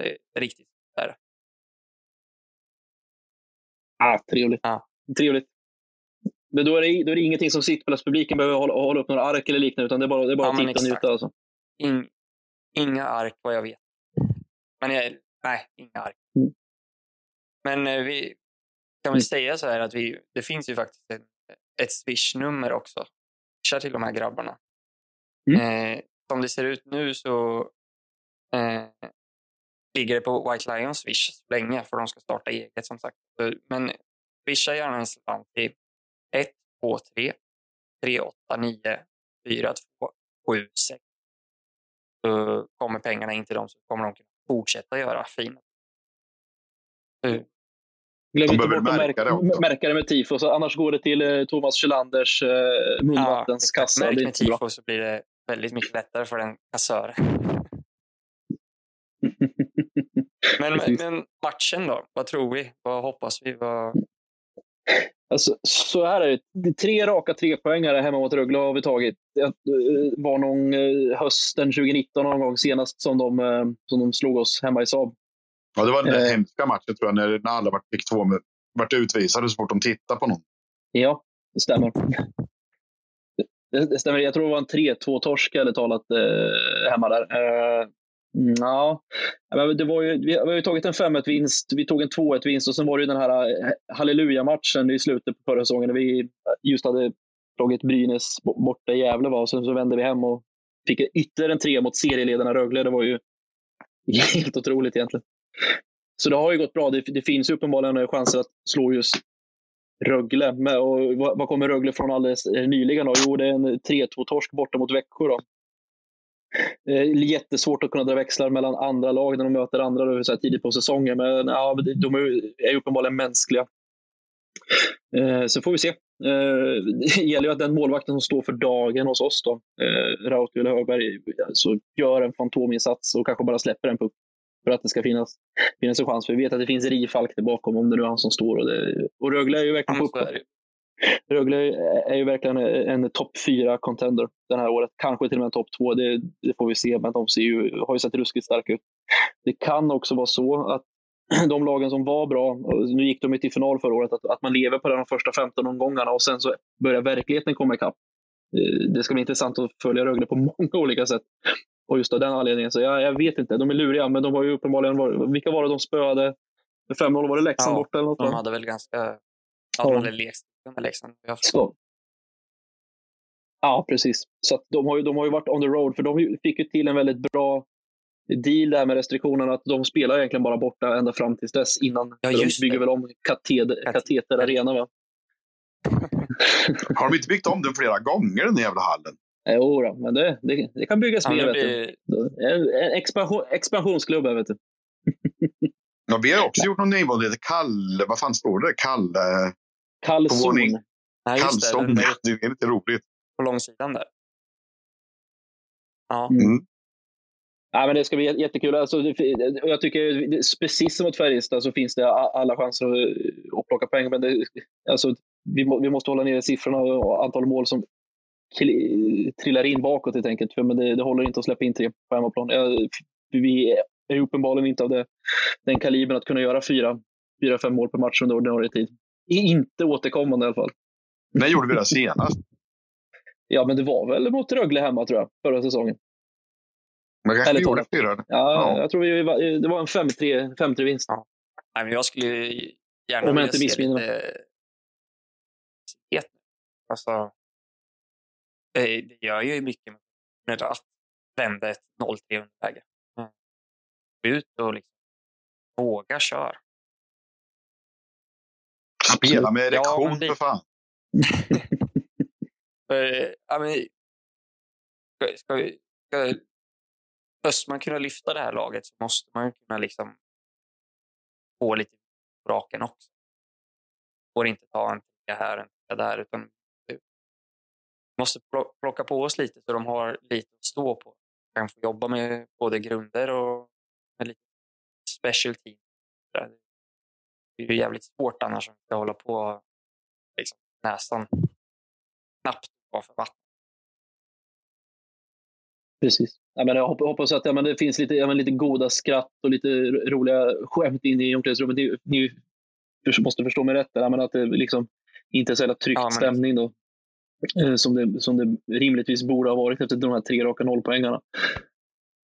är riktigt. Där. Ah, trevligt. Ja. Trevligt. Men då är, det, då är det ingenting som sittplatspubliken behöver hålla, hålla upp några ark eller liknande, utan det är bara, det är bara ja, att titta och njuta. Alltså. In, inga ark vad jag vet. Men jag, nej, inga ark. Mm. Men eh, vi kan väl mm. säga så här att vi, det finns ju faktiskt ett, ett swish-nummer också. Kör till de här grabbarna. Mm. Eh, som det ser ut nu så eh, ligger det på White Lions Swish länge, för de ska starta eget som sagt. Men swisha gärna en slant till 1, 2, 3, 3, 8, 9, 4, 2, 7, 6. Så kommer pengarna in till dem så kommer de kunna fortsätta göra fina. Mm. Glöm inte bort att märka det, märka det med tifo, så annars går det till eh, Thomas Kjellanders eh, munvattenskassa. Ja, med tifo så blir det väldigt mycket lättare för den kassören. (laughs) men, men, matchen då? Vad tror vi? Vad hoppas vi? Vad... Alltså, så här är det. Tre raka trepoängare hemma mot Rögle har vi tagit. Det eh, var någon eh, hösten 2019 någon gång senast som de, eh, som de slog oss hemma i Saab. Ja, det var den eh. hemska matchen tror jag, när, när alla fick två, vart utvisade så fort de tittade på någon. Ja, det stämmer. Det, det stämmer. Jag tror det var en 3-2-torsk eller talat eh, hemma där. Eh, Mm, ja, det var ju, vi har ju tagit en 5-1-vinst, vi tog en 2-1-vinst och sen var det ju den här eh, halleluja-matchen i slutet på förra säsongen när vi just hade slagit Brynäs borta i Gävle. Va? Och sen så vände vi hem och fick ytterligare en tre mot serieledarna Rögle. Det var ju (laughs) helt otroligt egentligen. Så det har ju gått bra. Det, det finns uppenbarligen chanser att slå just Rögle. Men, och vad kommer Rögle från alldeles eh, nyligen? Då? Jo, det är en 3-2-torsk borta mot Växjö. Då. Eh, jättesvårt att kunna dra växlar mellan andra lag när de möter andra så här tidigt på säsongen. Men ja, de är uppenbarligen mänskliga. Eh, så får vi se. Eh, det (laughs) gäller ju att den målvakten som står för dagen hos oss, då, eh, Rautio Högberg, alltså, gör en fantominsats och kanske bara släpper en puck för att det ska finnas, finnas en chans. För vi vet att det finns Rifalk där bakom om det nu är han som står. Och, det, och Rögle är ju verkligen på, Rögle är ju verkligen en topp fyra contender det här året. Kanske till och med en topp två, det, det, får vi se. Men de ser ju, har ju sett ruskigt starka ut. Det kan också vara så att (clears throat) de lagen som var bra, nu gick de ju till final förra året, att, att man lever på de första 15 omgångarna och sen så börjar verkligheten komma ikapp. Eh, det ska bli intressant att följa Rögle på (laughs) många olika sätt. Och just av den anledningen, så jag, jag vet inte, de är luriga, men de var ju uppenbarligen, var, vilka var det de spöade? 5-0, var det Leksand ja, borta eller något? De hade väl ganska, ja, hade lekt med Leksand. Så. Ja, precis. Så de, har ju, de har ju varit on the road, för de fick ju till en väldigt bra deal där med restriktionerna att de spelar egentligen bara borta ända fram tills dess innan. Ja, de bygger det. väl om Kateter, Kateter Arena va? har de inte byggt om den flera gånger den jävla hallen? Jo, då, men det, det, det kan byggas ja, mer. Blir... En expansion, expansionsklubb vet du. ja, vi har också gjort någon nivå, det heter Kalle, vad fan står det? Kalle... Kallzon. Kallzon, det, det är lite roligt. På långsidan där. Ja. Mm. Nej, men det ska bli jättekul. Alltså, jag tycker, precis som mot Färjestad så finns det alla chanser att plocka poäng. Men det, alltså, vi, må, vi måste hålla nere siffrorna och antal mål som trillar in bakåt helt enkelt. För men det, det håller inte att släppa in tre på hemmaplan. Vi är uppenbarligen inte av det, den kalibern att kunna göra fyra, fyra, fem mål per match under ordinarie tid. Inte återkommande i alla fall. När gjorde vi det senast? (laughs) ja, men det var väl mot Rögle hemma tror jag, förra säsongen. Men kanske Eller vi gjorde fyra? Ja, ja, jag tror vi, det var en 5-3 vinst. Ja. Nej, men jag skulle gärna Om jag inte missminner mig. Alltså, det gör ju mycket med att vända ett 0-3 underläge. Mm. Ut och liksom våga köra. Spela med erektion ja, för fan. (laughs) för, ja, men, ska, ska, ska Östman kunna lyfta det här laget så måste man kunna liksom få lite på raken också. Får inte ta en ticka här, en ticka där, utan måste plocka på oss lite så de har lite att stå på. Kan få jobba med både grunder och med lite special team. Det är ju jävligt svårt annars om vi ska hålla på liksom, nästan knappt för vatten. Precis. Ja, men jag hoppas att ja, men det finns lite, ja, men lite goda skratt och lite roliga skämt in i omklädningsrummet. Ni, ni måste förstå mig rätt, ja, men att det liksom inte är så jävla tryckt ja, stämning då. Eh, som det, som det rimligtvis borde ha varit efter de här tre raka nollpoängarna.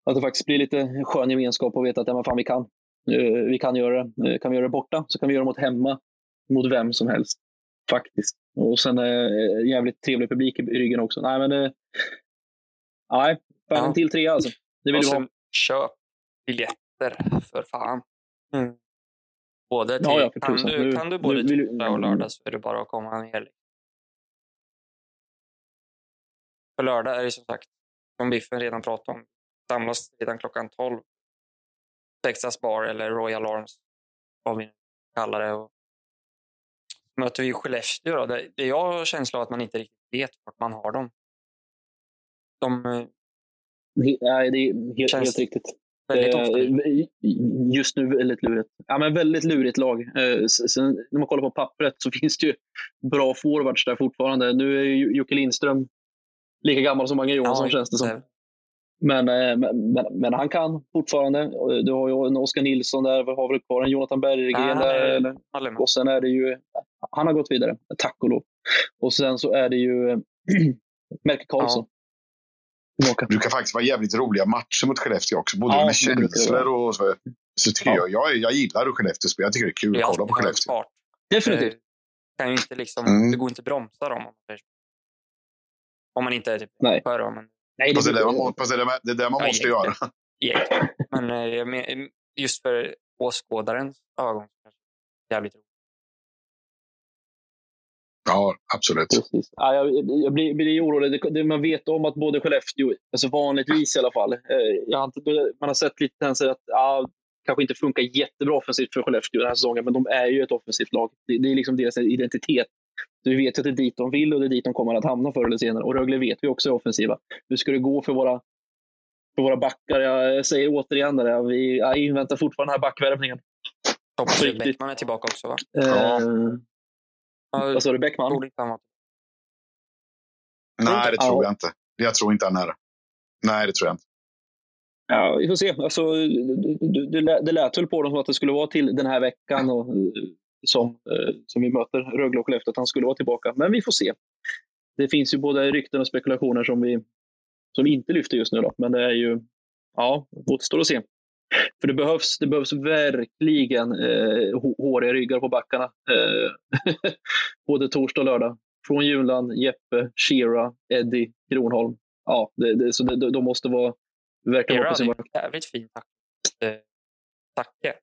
Att det faktiskt blir lite skön gemenskap och veta att ja, men fan, vi kan. Eh, vi kan göra det. Eh, kan vi göra det borta så kan vi göra det mot hemma. Mot vem som helst. Faktiskt. Och sen eh, jävligt trevlig publik i ryggen också. Nej, men det, nej, Fan, ja. en till trea alltså. Det vill och ha. Köp biljetter för fan. Mm. Både till, ja, ja, kan, du, nu, kan du både nu, torsdag och lördag så är det bara att komma ner. För lördag är det som sagt, som Biffen redan pratade om, samlas redan klockan 12. Texas Bar eller Royal Arms, vad vi kallar det. Och möter vi Skellefteå då, det, det jag har känsla av att man inte riktigt vet vart man har dem. De Nej, det är helt, helt riktigt. Eh, just nu väldigt lurigt. Ja, men väldigt lurigt lag. Eh, sen, när man kollar på pappret så (laughs) finns det ju bra forwards där fortfarande. Nu är Jocke Lindström lika gammal som Mange Johansson ja, känns det som. Men, eh, men, men, men, han kan fortfarande. Du har ju en Oskar Nilsson där, vi har väl kvar en Jonathan Berggren ja, där. Och sen är det ju, han har gått vidare, tack och lov. Och sen så är det ju (clears throat) Melker Karlsson. Det brukar faktiskt vara jävligt roliga matcher mot Skellefteå också. Både ja, med känslor och så. Så tycker ja. jag, jag, jag gillar Skellefteå spel. Jag tycker det är kul att kolla på Skellefteå. Definitivt. Det, kan ju inte liksom, mm. det går inte att bromsa dem. Om man inte är typ Nej. för dem. Men... Nej, det, det, man, det är det, det, är det man måste göra. Ja, men just för åskådarens ögon. Jävligt roligt. Ja, absolut. Precis. Ja, jag, jag blir, blir orolig. Det, det, man vet om att både Skellefteå, alltså vanligtvis i alla fall, eh, har, man har sett lite tendenser att ja, kanske inte funkar jättebra offensivt för Skellefteå den här säsongen, men de är ju ett offensivt lag. Det, det är liksom deras identitet. Så vi vet att det är dit de vill och det är dit de kommer att hamna förr eller senare. Och Rögle vet vi också är offensiva. Hur ska det gå för våra, för våra backar? Jag säger återigen, där, vi jag inväntar fortfarande den här backvärvningen. Hoppas Bäckman är tillbaka också, va? Eh, ja. Vad sa du, Bäckman? Nej, det tror jag inte. Jag tror inte han är det. Nej, det tror jag inte. Ja, vi får se. Alltså, det, det lät väl på dem som att det skulle vara till den här veckan och, som, eh, som vi möter Rögle och Skellefteå, att han skulle vara tillbaka. Men vi får se. Det finns ju både rykten och spekulationer som vi, som vi inte lyfter just nu. Då. Men det är ju, ja, återstår att se. För det behövs, det behövs verkligen eh, håriga ryggar på backarna. Eh, (laughs) både torsdag och lördag. Från Junland, Jeppe, Shira, Eddie, Kronholm. Ja, det, det, så det, de måste vara verkligen vara på sin mark. Jävligt fin tack. Eh, tacke.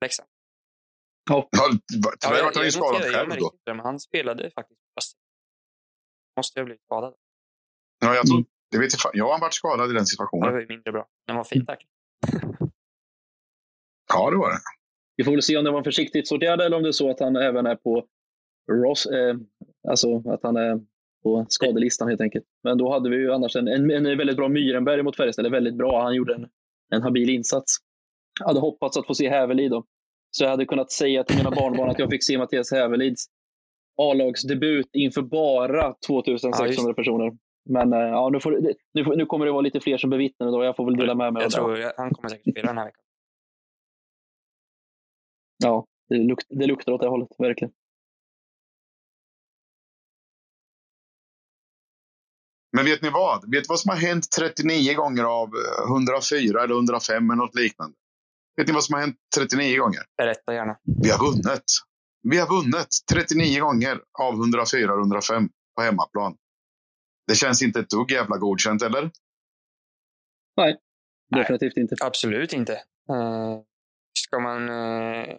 Leksand. Ja. Tyvärr vart han ju skadad själv då. Men han spelade faktiskt fast. Måste ha blivit skadad. Ja, jag tror, mm. det vet jag, jag har varit skadad i den situationen. Det var mindre bra. Den var fin tack. Ja, det var det. Vi får väl se om det var en försiktighetsåtgärd eller om det är så att han även är på Ross, eh, alltså att han är på skadelistan helt enkelt. Men då hade vi ju annars en, en, en väldigt bra Myrenberg mot Färjestad. Väldigt bra. Han gjorde en, en habil insats. Jag hade hoppats att få se Hävelid då. Så jag hade kunnat säga till mina barnbarn att jag fick se Mattias Hävelids A-lagsdebut inför bara 2600 ja, personer. Men eh, ja, nu, får, nu, nu, kommer det vara lite fler som bevittnar då. Jag får väl dela med mig jag av det. Jag tror han kommer säkert spela den här veckan. Ja, det, luk, det luktar åt det hållet, verkligen. Men vet ni vad? Vet ni vad som har hänt 39 gånger av 104 eller 105 eller något liknande? Vet ni vad som har hänt 39 gånger? Berätta gärna. Vi har vunnit. Vi har vunnit 39 gånger av 104 och 105 på hemmaplan. Det känns inte ett dugg jävla godkänt, eller? Nej, definitivt Nej, inte. Absolut inte. Uh, ska man... Uh,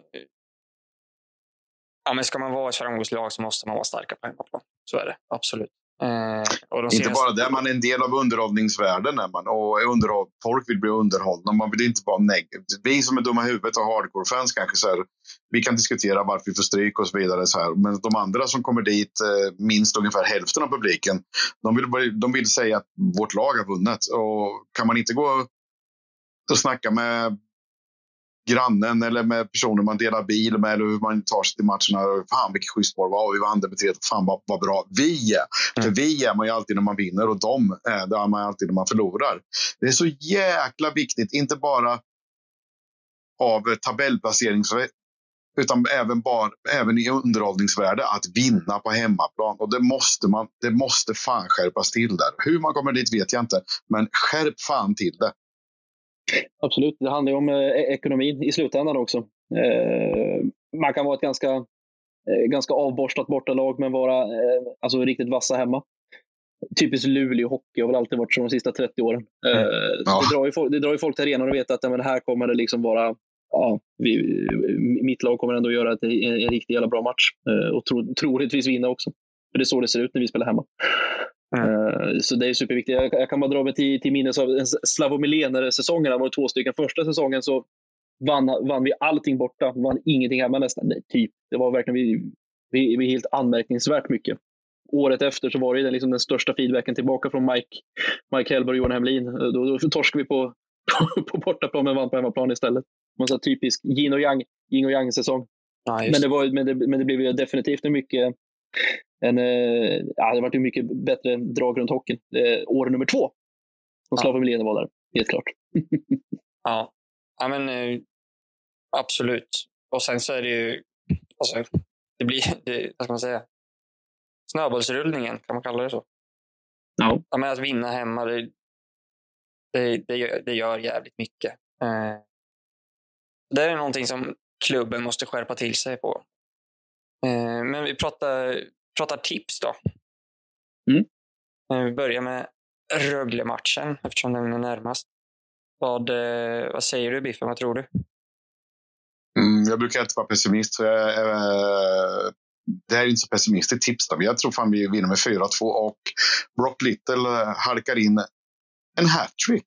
ja, men ska man vara ett framgångslag så måste man vara starka på hemmaplan. Så är det, absolut. Eh, inte bara det, man är en del av underhållningsvärlden. Är man, och underhåll, folk vill bli underhållna. Man vill inte vara negativ. Vi som är dumma i huvudet och hardcore-fans kanske så här, vi kan diskutera varför vi får stryk och så vidare. Så här. Men de andra som kommer dit, eh, minst ungefär hälften av publiken, de vill, de vill säga att vårt lag har vunnit. Och kan man inte gå och snacka med grannen eller med personer man delar bil med eller hur man tar sig till matcherna. Fan vilket schysst var det var. Vi vann det med 3 Fan vad, vad bra vi är. Mm. För vi är man ju alltid när man vinner och de är det är man alltid när man förlorar. Det är så jäkla viktigt, inte bara av tabellplacerings utan även, bara, även i underhållningsvärde att vinna på hemmaplan. Och det måste man, det måste fan skärpas till där. Hur man kommer dit vet jag inte, men skärp fan till det. Absolut, det handlar ju om eh, ekonomin i slutändan också. Eh, man kan vara ett ganska, eh, ganska avborstat bortalag men vara alltså riktigt vassa hemma. Typiskt Luleå hockey har väl alltid varit så de sista 30 åren. Mm. ja. det, drar ju folk, det drar ju folk till arenan och vet att men här kommer det liksom vara ja, vi, mitt lag kommer ändå göra ett, en, en riktigt jävla bra match och tro, troligtvis vinna också. För det är så det ser ut när vi spelar hemma. Mm. Så det är superviktigt. Jag, kan bara dra mig till, till minnes av Slavomir-säsongen. Det var två stycken. Första säsongen så vann, vann vi allting borta. Vann ingenting hemma nästan. Nej, typ. Det var verkligen vi, vi, vi helt anmärkningsvärt mycket. Året efter så var det liksom den största feedbacken tillbaka från Mike, Mike Hellberg och Johan Hemlin. Då, då torskade vi på, (laughs) på, på bortaplan men vann på hemmaplan istället. Man sa typisk yin och yang, yin och yang säsong. Ja, men, det var, men, det, men det blev definitivt en mycket en, eh, ja, det varit ju mycket bättre drag runt hockeyn. Eh, år nummer två. Och Slaven Milene var där, helt klart. (laughs) ja. ja, men eh, absolut. Och sen så är det ju, alltså, det blir, (laughs) det, vad ska man säga, snöbollsrullningen, kan man kalla det så? Ja. ja men att vinna hemma, det, det, det, gör, det gör jävligt mycket. Eh, det är någonting som klubben måste skärpa till sig på. Eh, men vi pratar pratar tips då. Mm. Eh, vi börjar med Rögle-matchen eftersom den är närmast. Vad, eh, vad säger du Biffen? Vad tror du? Mm, jag brukar inte vara pessimist. Så jag, äh, det här är inte så pessimistiskt tips. Då. Jag tror fan vi vinner med 4-2 och Brock Little halkar in en hattrick.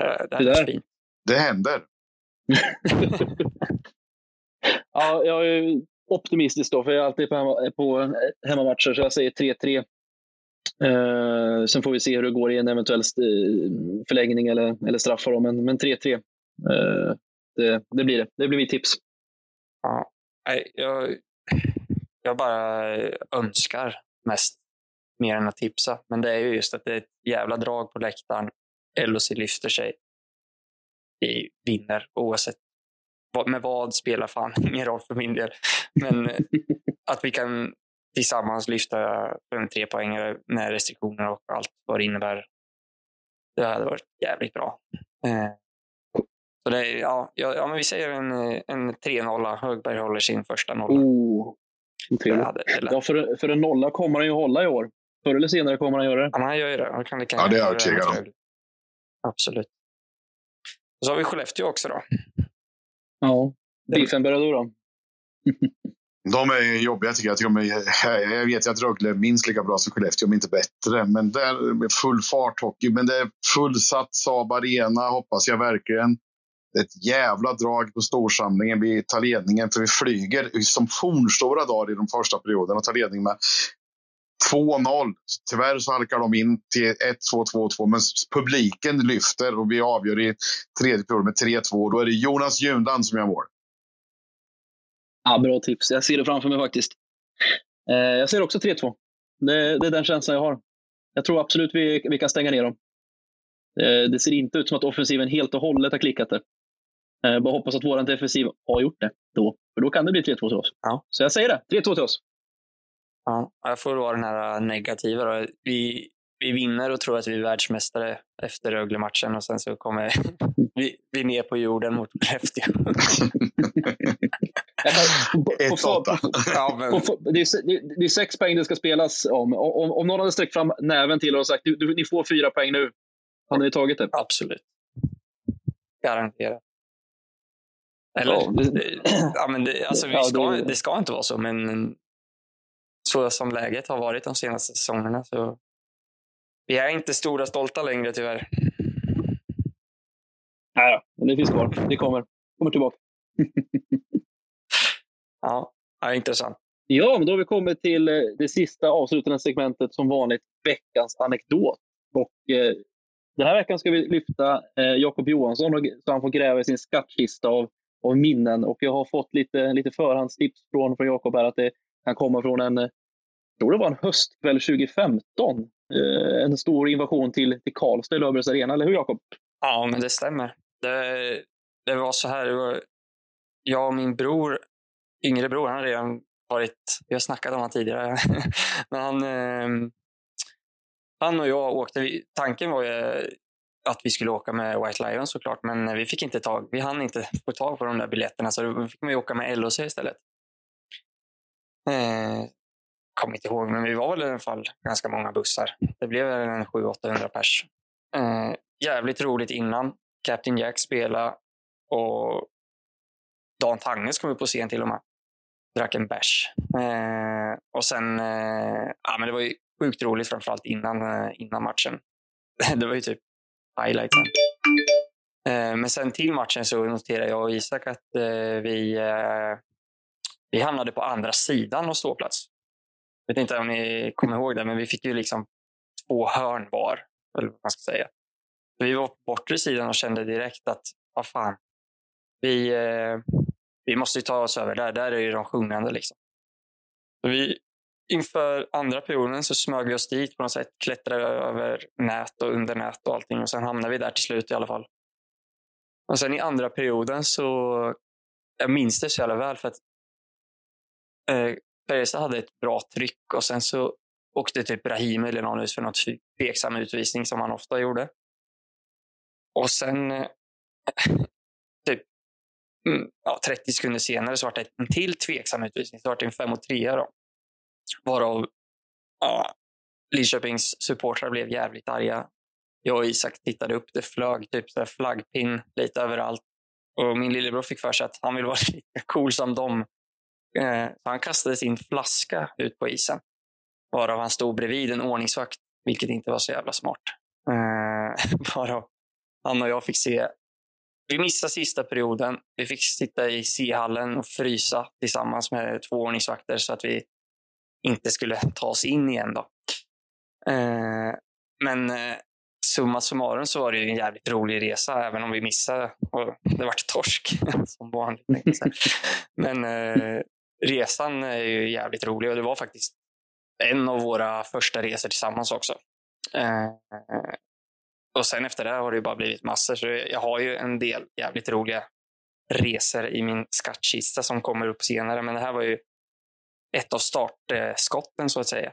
Äh, det, det, händer. (laughs) ja, jag optimistisk då, för jag är alltid på, hemma, på hemmamatcher, så jag säger 3-3. Eh, sen får vi se hur det går i en eventuell eh, förlängning eller, eller straffar. Då, men, men 3-3, eh, det, det, blir det. Det blir mitt tips. Ja, jag, jag bara önskar mest mer än att tipsa. Men det är ju just att det är ett jävla drag på läktaren. LHC lyfter sig. Vi vinner oavsett med vad spelar fan (laughs) ingen roll för min del. Men eh, att vi kan tillsammans lyfta en trepoängare med restriktioner och allt vad det innebär. Det hade varit jävligt bra. Eh, så det är, ja, ja, men vi säger en, en 3-0. Högberg håller sin första nolla. Oh, ja, för, för en nolla kommer han ju hålla i år. Förr eller senare kommer han göra det. Ja, han gör ju det. Han kan lika ja, det är jag övertygad om. Absolut. Och så har vi Skellefteå också då. Ja. Biffen börjar du då? (laughs) De är jobbiga tycker jag. Jag, är, jag vet att Rögle är minst lika bra som Skellefteå, om inte bättre. Men det är full fart hockey. Men det är fullsatt Saab Arena, hoppas jag verkligen. Det är ett jävla drag på storsamlingen. Vi tar ledningen, för vi flyger som fornstora dagar i de första perioderna och tar ledning med 2-0. Tyvärr så halkar de in till 1-2, 2-2, men publiken lyfter och vi avgör i tredje period med 3-2. Då är det Jonas Junland som gör mål. Ja, bra tips. Jag ser det framför mig faktiskt. Eh, jag ser också 3-2. Det, det, är den känslan jag har. Jag tror absolut vi, vi kan stänga ner dem. Eh, det ser inte ut som att offensiven helt och hållet har klickat det. Eh, bara hoppas att vår defensiv har gjort det då. För då kan det bli 3-2 till oss. Ja. Så jag säger det. 3-2 till oss. Ja, jag får vara den här negativa. Då. Vi, vi vinner och tror att vi är världsmästare efter Rögle-matchen och sen så kommer (laughs) vi, vi ner på jorden mot Skellefteå. det, är sex poäng det ska spelas om. Om, om någon hade sträckt fram näven till och sagt du, du, ni får fyra poäng nu, hade ni tagit det? Absolut. Garanterat. Eller? Ja, det, ja, men det, alltså, vi ska, det ska inte vara så, men så som läget har varit de senaste säsongerna så vi är inte stora stolta längre tyvärr. Nej då, det finns kvar. Det kommer. kommer tillbaka. (laughs) ja, ja, intressant. Ja, men då har vi kommit till eh, det sista avslutande segmentet som vanligt, veckans anekdot. Och, eh, den här veckan ska vi lyfta eh, Jakob Johansson och, så han får gräva i sin skattkista av, av minnen. Och jag har fått lite, lite förhandstips från, från Jakob här att det kan komma från en, eh, jag tror det var en höstkväll 2015. Eh, en stor invasion till, till Karlstad i Löfbergs Arena, eller hur Jakob? Ja, men det stämmer. Det, det var så här, var, jag och min bror, yngre bror, han har redan varit, vi har snackat om honom tidigare, (laughs) men han, eh, han och jag åkte, tanken var ju eh, att vi skulle åka med White Lion såklart, men vi fick inte tag, vi hann inte få tag på de där biljetterna så då fick man åka med LOC istället. Eh, kommer inte ihåg, men vi var väl i alla fall ganska många bussar. Det blev väl en 700-800 pers. Eh, jävligt roligt innan. Captain Jack spelade och Dan Tanges kom upp på scen till och med. Drack en bärs. Eh, och sen, eh, ja men det var ju sjukt roligt framförallt innan, eh, innan matchen. (laughs) det var ju typ highlighten. Eh, men sen till matchen så noterade jag och Isak att eh, vi, eh, vi hamnade på andra sidan av ståplats. Jag vet inte om ni kommer ihåg det, men vi fick ju liksom två hörn var. Eller vad man ska säga. Vi var på bortre sidan och kände direkt att, vad fan, vi, eh, vi måste ta oss över där. Där är ju de sjungande. Liksom. Så vi, inför andra perioden så smög vi oss dit på något sätt. Klättrade över nät och under nät och allting. Och sen hamnade vi där till slut i alla fall. Och sen i andra perioden så, jag minns det så jävla väl för att eh, hade ett bra tryck och sen så åkte typ Brahim eller någon ut för något tveksam utvisning som han ofta gjorde. Och sen eh, typ mm, ja, 30 sekunder senare så var det en till tveksam utvisning. Så var det en 5 mot 3 då. Varav ja, Linköpings supportrar blev jävligt arga. Jag och Isak tittade upp. Det flög typ så flaggpinn lite överallt. Och min lillebror fick för sig att han vill vara (laughs) lika cool som dem. Eh, han kastade sin flaska ut på isen. Varav han stod bredvid en ordningsvakt, vilket inte var så jävla smart. Eh, (laughs) varav han och jag fick se vi missade sista perioden. Vi fick sitta i C-hallen och frysa tillsammans med två ordningsvakter så att vi inte skulle ta oss in igen. Då. Eh, men eh, summa summarum så var det en jävligt rolig resa, även om vi missade och det vart torsk (laughs) som vanligt. Men eh, resan är ju jävligt rolig och det var faktiskt en av våra första resor tillsammans också. Eh, och sen efter det har det bara blivit massor. Så jag har ju en del jävligt roliga resor i min skattkista som kommer upp senare. Men det här var ju ett av startskotten så att säga.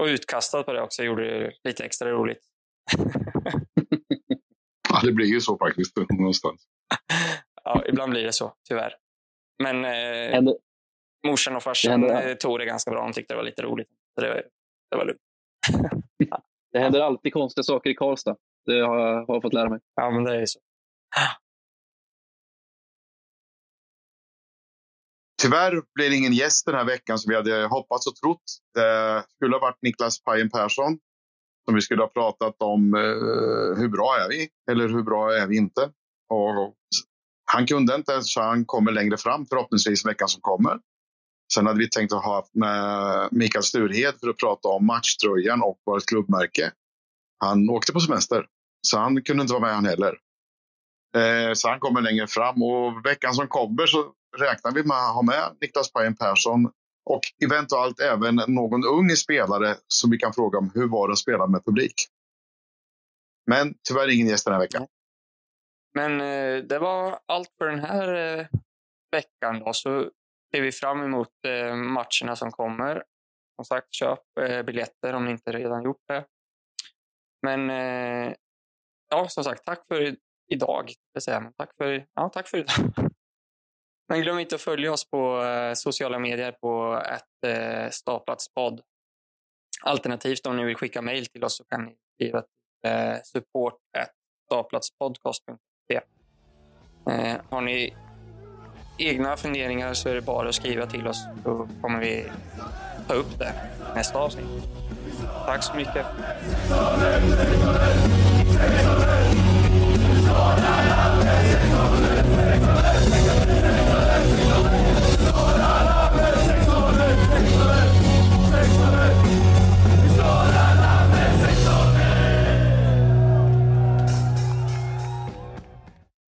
Och utkastad på det också gjorde det lite extra roligt. (laughs) ja, det blir ju så faktiskt någonstans. (laughs) ja, ibland blir det så, tyvärr. Men eh, morsan och farsan det tog det ganska bra. De tyckte det var lite roligt. Så det, det var lugnt. (laughs) det händer alltid konstiga saker i Karlstad. Det har jag, har jag fått lära mig. Ja, men det är ju så. Tyvärr blev det ingen gäst den här veckan som vi hade hoppats och trott. Det skulle ha varit Niklas Pajen Persson som vi skulle ha pratat om eh, hur bra är vi eller hur bra är vi inte. Och han kunde inte så han kommer längre fram förhoppningsvis veckan som kommer. Sen hade vi tänkt att ha med Mikael Sturhed för att prata om matchtröjan och vårt klubbmärke. Han åkte på semester, så han kunde inte vara med han heller. Eh, så han kommer längre fram och veckan som kommer så räknar vi med att ha med Niklas Pajen Persson och eventuellt även någon ung spelare som vi kan fråga om hur var det att spela med publik. Men tyvärr ingen gäst den här veckan. Men eh, det var allt för den här eh, veckan. Då. Så ser vi fram emot eh, matcherna som kommer. Som sagt, köp eh, biljetter om ni inte redan gjort det. Men eh, ja, som sagt, tack för idag. Tack för, ja, tack för idag. (laughs) Men glöm inte att följa oss på sociala medier på ett eh, staplatspodd. Alternativt om ni vill skicka mejl till oss så kan ni skriva till eh, support staplatspodcast.se. Eh, har ni egna funderingar så är det bara att skriva till oss. Då kommer vi ta upp det nästa avsnitt. Tack så mycket. Skål